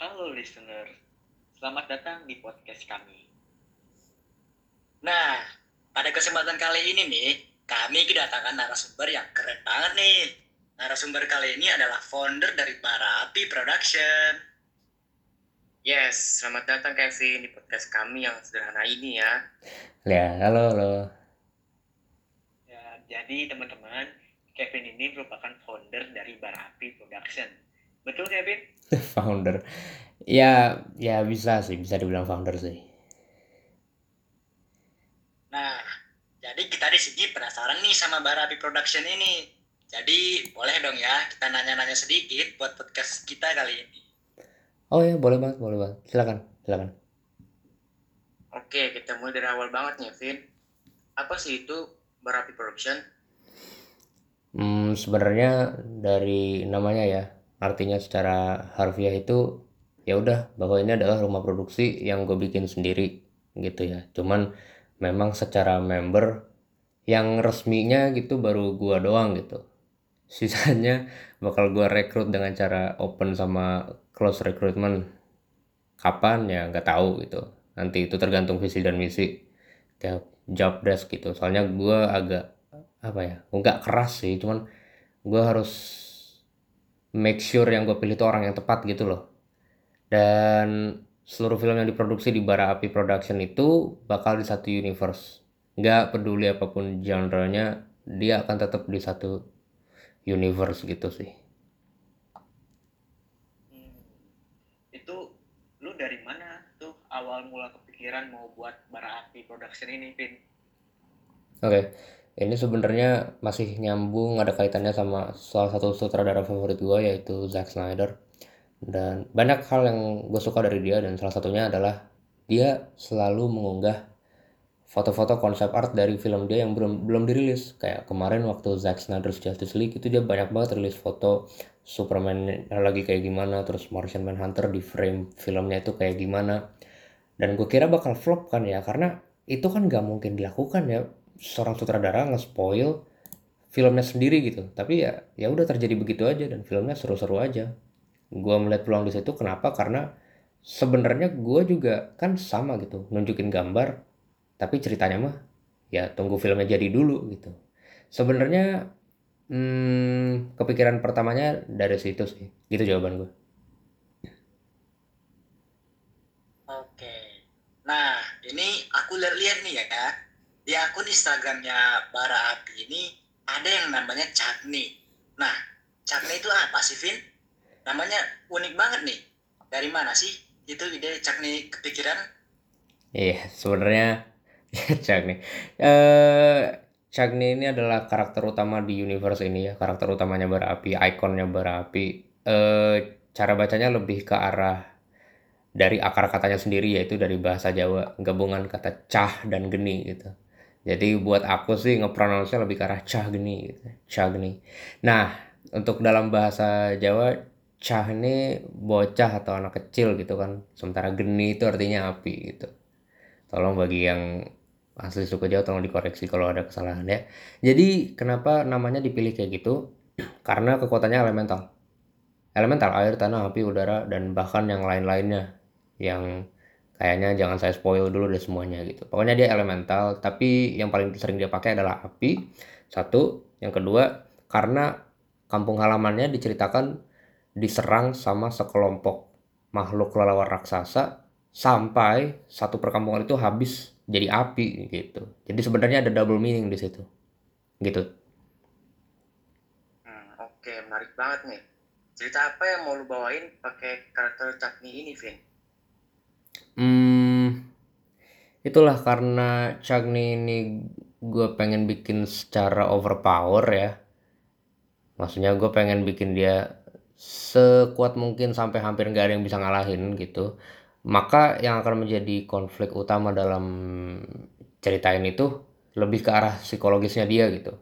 Halo listener, selamat datang di podcast kami. Nah, pada kesempatan kali ini nih, kami kedatangan narasumber yang keren banget nih. Narasumber kali ini adalah founder dari Barapi Production. Yes, selamat datang Kevin di podcast kami yang sederhana ini ya. Ya, halo, halo. Ya, jadi teman-teman, Kevin ini merupakan founder dari Barapi Production. Betul Kevin? founder. Ya, ya bisa sih, bisa dibilang founder sih. Nah, jadi kita di sini penasaran nih sama Barapi Production ini. Jadi boleh dong ya kita nanya-nanya sedikit buat podcast kita kali ini. Oh ya, boleh banget, boleh banget. Silakan, silakan. Oke, kita mulai dari awal banget nih, Vin. Apa sih itu Barapi Production? Hmm, sebenarnya dari namanya ya, artinya secara harfiah itu ya udah bahwa ini adalah rumah produksi yang gue bikin sendiri gitu ya. Cuman memang secara member yang resminya gitu baru gua doang gitu. Sisanya bakal gua rekrut dengan cara open sama close recruitment. Kapan ya nggak tahu gitu. Nanti itu tergantung visi dan misi tiap job desk gitu. Soalnya gua agak apa ya nggak keras sih cuman gue harus make sure yang gue pilih itu orang yang tepat gitu loh. Dan seluruh film yang diproduksi di Bara Api Production itu bakal di satu universe. Nggak peduli apa pun genre-nya dia akan tetap di satu universe gitu sih. Hmm, itu lu dari mana tuh awal mula kepikiran mau buat Barapi Production ini, Vin? oke ini sebenarnya masih nyambung ada kaitannya sama salah satu sutradara favorit gue yaitu Zack Snyder. Dan banyak hal yang gue suka dari dia dan salah satunya adalah dia selalu mengunggah foto-foto konsep art dari film dia yang belum belum dirilis. Kayak kemarin waktu Zack Snyder's Justice League itu dia banyak banget rilis foto Superman lagi kayak gimana terus Martian Manhunter di frame filmnya itu kayak gimana. Dan gue kira bakal flop kan ya karena itu kan nggak mungkin dilakukan ya seorang sutradara nge-spoil filmnya sendiri gitu. Tapi ya ya udah terjadi begitu aja dan filmnya seru-seru aja. Gue melihat peluang di situ kenapa? Karena sebenarnya gue juga kan sama gitu nunjukin gambar tapi ceritanya mah ya tunggu filmnya jadi dulu gitu. Sebenarnya hmm, kepikiran pertamanya dari situ sih. Gitu jawaban gue Oke. Nah, ini aku lihat-lihat nih ya, Kak. Di akun Instagramnya Bara Api ini ada yang namanya Cakni. Nah, Cakni itu apa sih, Vin? Namanya unik banget nih. Dari mana sih itu ide Cakni kepikiran? Iya, sebenarnya Chuck nih. Eh, Chuck nih ini adalah karakter utama di universe ini ya, karakter utamanya bara api, ikonnya bara api. Eh, cara bacanya lebih ke arah dari akar katanya sendiri yaitu dari bahasa Jawa, gabungan kata cah dan geni gitu. Jadi buat aku sih ngepronounce lebih ke arah cah geni gitu, cah geni. Nah, untuk dalam bahasa Jawa cah ini bocah atau anak kecil gitu kan. Sementara geni itu artinya api gitu. Tolong bagi yang asli suku Jawa tolong dikoreksi kalau ada kesalahan ya. Jadi kenapa namanya dipilih kayak gitu? Karena kekuatannya elemental. Elemental air, tanah, api, udara dan bahkan yang lain-lainnya yang kayaknya jangan saya spoil dulu deh semuanya gitu. Pokoknya dia elemental, tapi yang paling sering dia pakai adalah api. Satu, yang kedua karena kampung halamannya diceritakan diserang sama sekelompok makhluk kelelawar raksasa sampai satu perkampungan itu habis jadi api gitu. Jadi sebenarnya ada double meaning di situ. Gitu. Hmm, oke, menarik banget nih. Cerita apa yang mau lu bawain pakai karakter Cakni ini, Vin? Hmm, itulah karena Chagni ini gue pengen bikin secara overpower ya. Maksudnya gue pengen bikin dia sekuat mungkin sampai hampir nggak ada yang bisa ngalahin gitu. Maka yang akan menjadi konflik utama dalam cerita ini tuh lebih ke arah psikologisnya dia gitu.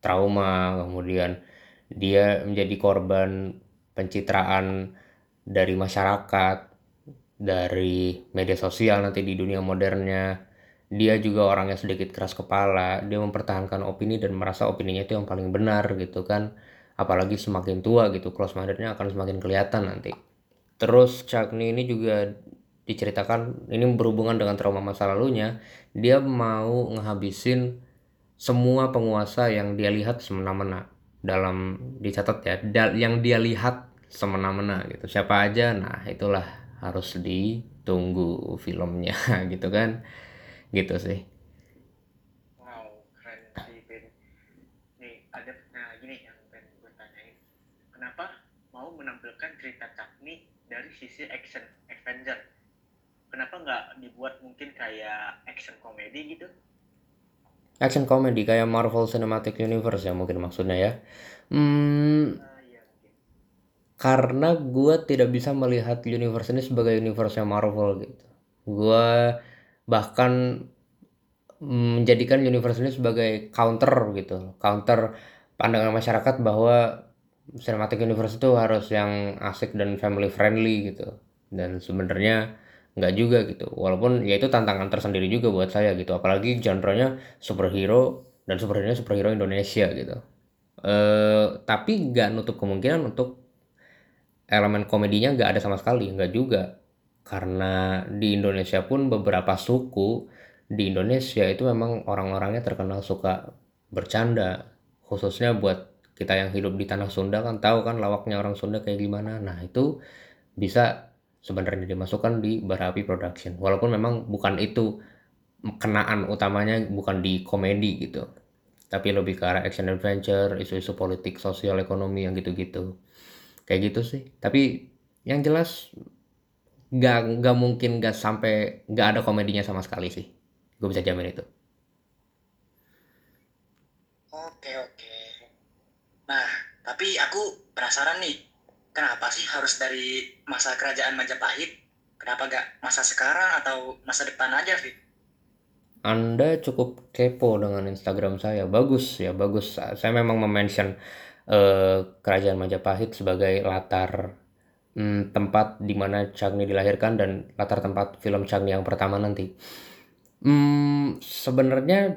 Trauma, kemudian dia menjadi korban pencitraan dari masyarakat, dari media sosial nanti di dunia modernnya. Dia juga orangnya sedikit keras kepala, dia mempertahankan opini dan merasa opininya itu yang paling benar gitu kan. Apalagi semakin tua gitu, close mindednya akan semakin kelihatan nanti. terus Cagney ini juga diceritakan ini berhubungan dengan trauma masa lalunya dia mau ngehabisin semua penguasa yang dia lihat semena-mena dalam dicatat ya yang dia lihat semena-mena gitu siapa aja nah itulah harus ditunggu filmnya gitu kan gitu sih Wow, keren sih, Ben. Nih, ada nah gini yang Ben gue tanyain. Kenapa mau menampilkan cerita Cakni dari sisi action adventure? Kenapa nggak dibuat mungkin kayak action komedi gitu? action comedy kayak Marvel Cinematic Universe ya mungkin maksudnya ya hmm. Karena gue tidak bisa melihat universe ini sebagai universe Marvel gitu. Gue bahkan menjadikan universe ini sebagai counter gitu, counter pandangan masyarakat bahwa cinematic universe itu harus yang asik dan family friendly gitu. Dan sebenarnya nggak juga gitu. Walaupun ya itu tantangan tersendiri juga buat saya gitu. Apalagi genre-nya superhero dan superhero superhero Indonesia gitu. Eh tapi nggak nutup kemungkinan untuk elemen komedinya nggak ada sama sekali nggak juga. Karena di Indonesia pun beberapa suku di Indonesia itu memang orang-orangnya terkenal suka bercanda. Khususnya buat kita yang hidup di tanah Sunda kan tahu kan lawaknya orang Sunda kayak gimana. Nah itu bisa sebenarnya dimasukkan di Barapi Production. Walaupun memang bukan itu kenaan utamanya bukan di komedi gitu. Tapi lebih ke arah action adventure isu-isu politik sosial ekonomi yang gitu-gitu kayak gitu sih tapi yang jelas nggak nggak mungkin nggak sampai nggak ada komedinya sama sekali sih gue bisa jamin itu Oke, oke. Nah, tapi aku penasaran nih, kenapa sih harus dari masa kerajaan Majapahit? Kenapa gak masa sekarang atau masa depan aja, Fit? anda cukup kepo dengan Instagram saya bagus ya bagus saya memang memention eh, kerajaan Majapahit sebagai latar hmm, tempat di mana Cagni dilahirkan dan latar tempat film Cagni yang pertama nanti. Hmm, sebenarnya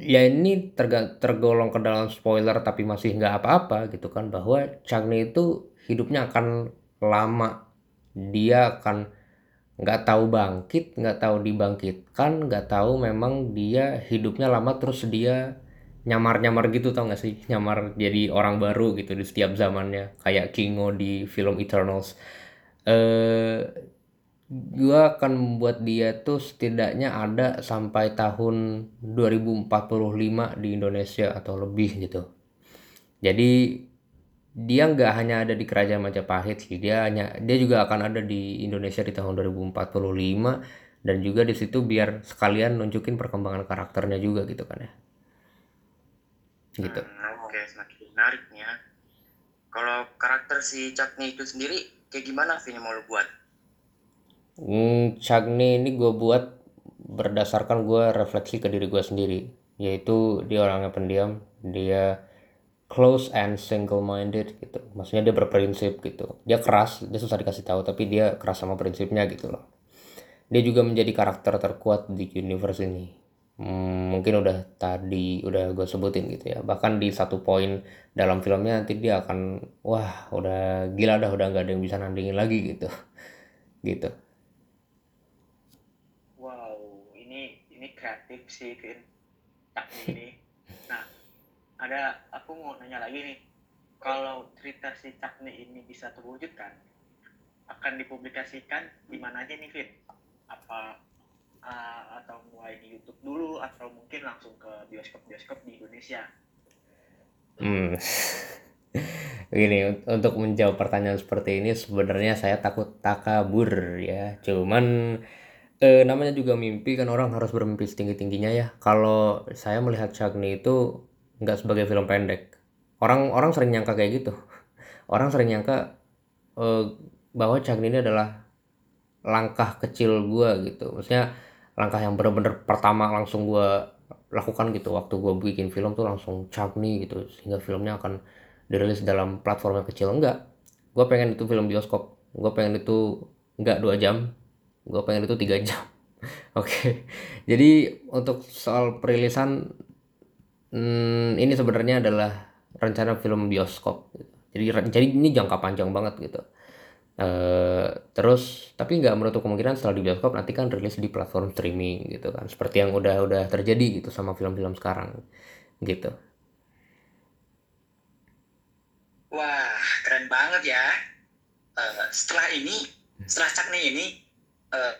ya ini tergolong ke dalam spoiler tapi masih nggak apa-apa gitu kan bahwa Cagney itu hidupnya akan lama. Dia akan nggak tahu bangkit nggak tahu dibangkitkan nggak tahu memang dia hidupnya lama terus dia nyamar-nyamar gitu tau gak sih nyamar jadi orang baru gitu di setiap zamannya kayak Kingo di film Eternals eh gua akan membuat dia tuh setidaknya ada sampai tahun 2045 di Indonesia atau lebih gitu. Jadi dia nggak hanya ada di kerajaan Majapahit sih, dia hanya dia juga akan ada di Indonesia di tahun 2045 dan juga di situ biar sekalian nunjukin perkembangan karakternya juga gitu kan ya. Gitu. Hmm, Oke, semakin menarik ya. Kalau karakter si Cakni itu sendiri kayak gimana Vin yang mau lu buat? Hmm, ini gue buat berdasarkan gue refleksi ke diri gue sendiri, yaitu dia orangnya pendiam, dia close and single minded gitu. Maksudnya dia berprinsip gitu. Dia keras, dia susah dikasih tahu tapi dia keras sama prinsipnya gitu loh. Dia juga menjadi karakter terkuat di universe ini. Hmm, mungkin udah tadi udah gue sebutin gitu ya. Bahkan di satu poin dalam filmnya nanti dia akan wah udah gila dah udah nggak ada yang bisa nandingin lagi gitu. Gitu. Wow, ini ini kreatif sih, Vin. Cakni ini. Nah, ada aku mau nanya lagi nih. Kalau cerita si Cakni ini bisa terwujudkan, akan dipublikasikan di mana aja nih, Vin? Apa uh, atau mulai di YouTube dulu atau mungkin langsung ke bioskop-bioskop di Indonesia? Hmm. Gini, un- untuk menjawab pertanyaan seperti ini sebenarnya saya takut takabur ya. Cuman eh, namanya juga mimpi kan orang harus bermimpi setinggi-tingginya ya. Kalau saya melihat Cagney itu nggak sebagai film pendek. Orang orang sering nyangka kayak gitu. Orang sering nyangka eh, bahwa Cagney ini adalah langkah kecil gua gitu. Maksudnya langkah yang bener-bener pertama langsung gua lakukan gitu. Waktu gue bikin film tuh langsung Cagney gitu sehingga filmnya akan dirilis dalam platform yang kecil. Enggak. Gue pengen itu film bioskop. Gue pengen itu enggak dua jam. Gue pengen itu tiga jam. Oke. Jadi untuk soal perilisan hmm, ini sebenarnya adalah rencana film bioskop gitu. jadi jadi ini jangka panjang banget gitu Eh, terus tapi nggak menutup kemungkinan setelah di bioskop nanti kan rilis di platform streaming gitu kan. Seperti yang udah udah terjadi gitu sama film-film sekarang gitu. Wah, keren banget ya. Eh, setelah ini, setelah Cakni ini, eh,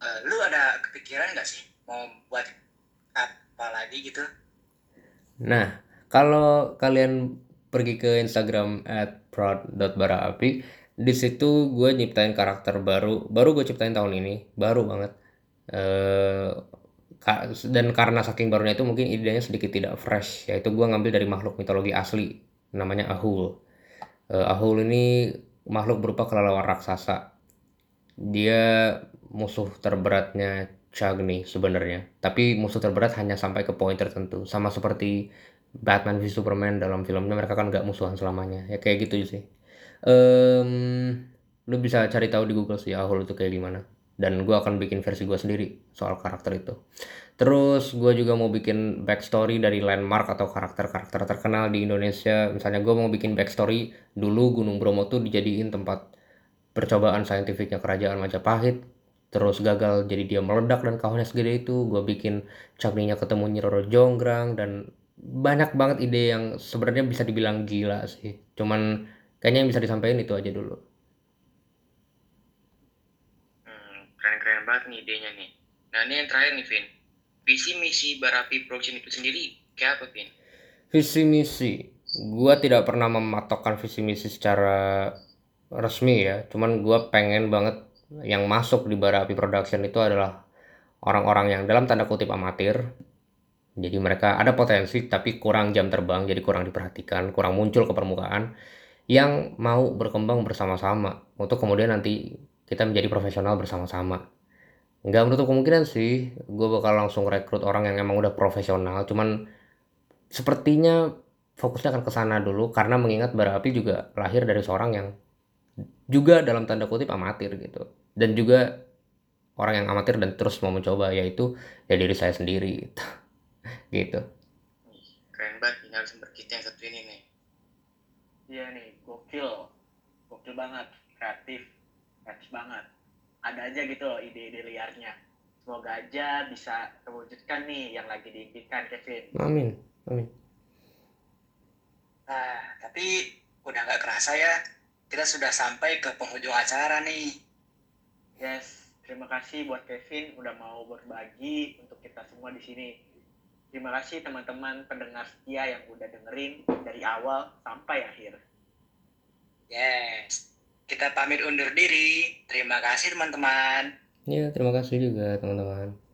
eh, lu ada kepikiran nggak sih mau buat apa lagi gitu? Nah, kalau kalian pergi ke Instagram @proud.baraapi, di situ gue nyiptain karakter baru, baru gue ciptain tahun ini, baru banget. Eh, dan karena saking barunya itu mungkin idenya sedikit tidak fresh, yaitu gue ngambil dari makhluk mitologi asli, namanya Ahul. Eh, Ahul ini makhluk berupa kelelawar raksasa. Dia musuh terberatnya Chagni sebenarnya, tapi musuh terberat hanya sampai ke poin tertentu, sama seperti Batman v Superman dalam filmnya mereka kan nggak musuhan selamanya, ya kayak gitu sih. Em, lu bisa cari tahu di Google sih Ahul itu kayak gimana. Dan gue akan bikin versi gue sendiri soal karakter itu. Terus gue juga mau bikin backstory dari landmark atau karakter-karakter terkenal di Indonesia. Misalnya gue mau bikin backstory dulu Gunung Bromo tuh dijadiin tempat percobaan saintifiknya kerajaan Majapahit. Terus gagal jadi dia meledak dan kawannya segede itu. Gue bikin Cagninya ketemu Nyi Roro Jonggrang dan banyak banget ide yang sebenarnya bisa dibilang gila sih. Cuman kayaknya yang bisa disampaikan itu aja dulu. Hmm, keren-keren banget nih idenya nih. Nah ini yang terakhir nih, Vin. Visi misi Barapi Production itu sendiri kayak apa, Vin? Visi misi. Gua tidak pernah mematokkan visi misi secara resmi ya. Cuman gua pengen banget yang masuk di Bara Api Production itu adalah orang-orang yang dalam tanda kutip amatir. Jadi mereka ada potensi tapi kurang jam terbang, jadi kurang diperhatikan, kurang muncul ke permukaan yang mau berkembang bersama-sama untuk kemudian nanti kita menjadi profesional bersama-sama. Nggak menutup kemungkinan sih, gue bakal langsung rekrut orang yang emang udah profesional, cuman sepertinya fokusnya akan ke sana dulu karena mengingat Bara Api juga lahir dari seorang yang juga dalam tanda kutip amatir gitu dan juga orang yang amatir dan terus mau mencoba yaitu ya diri saya sendiri gitu Keren banget nih narasumber kita yang satu ini nih. Iya nih, gokil. Gokil banget. Kreatif. Kreatif banget. Ada aja gitu loh ide-ide liarnya. Semoga aja bisa terwujudkan nih yang lagi diimpikan Kevin. amin amin Nah, tapi udah nggak kerasa ya, kita sudah sampai ke penghujung acara nih. Yes, terima kasih buat Kevin udah mau berbagi untuk kita semua di sini. Terima kasih teman-teman pendengar setia yang udah dengerin dari awal sampai akhir. Yes, kita pamit undur diri. Terima kasih teman-teman. ya terima kasih juga teman-teman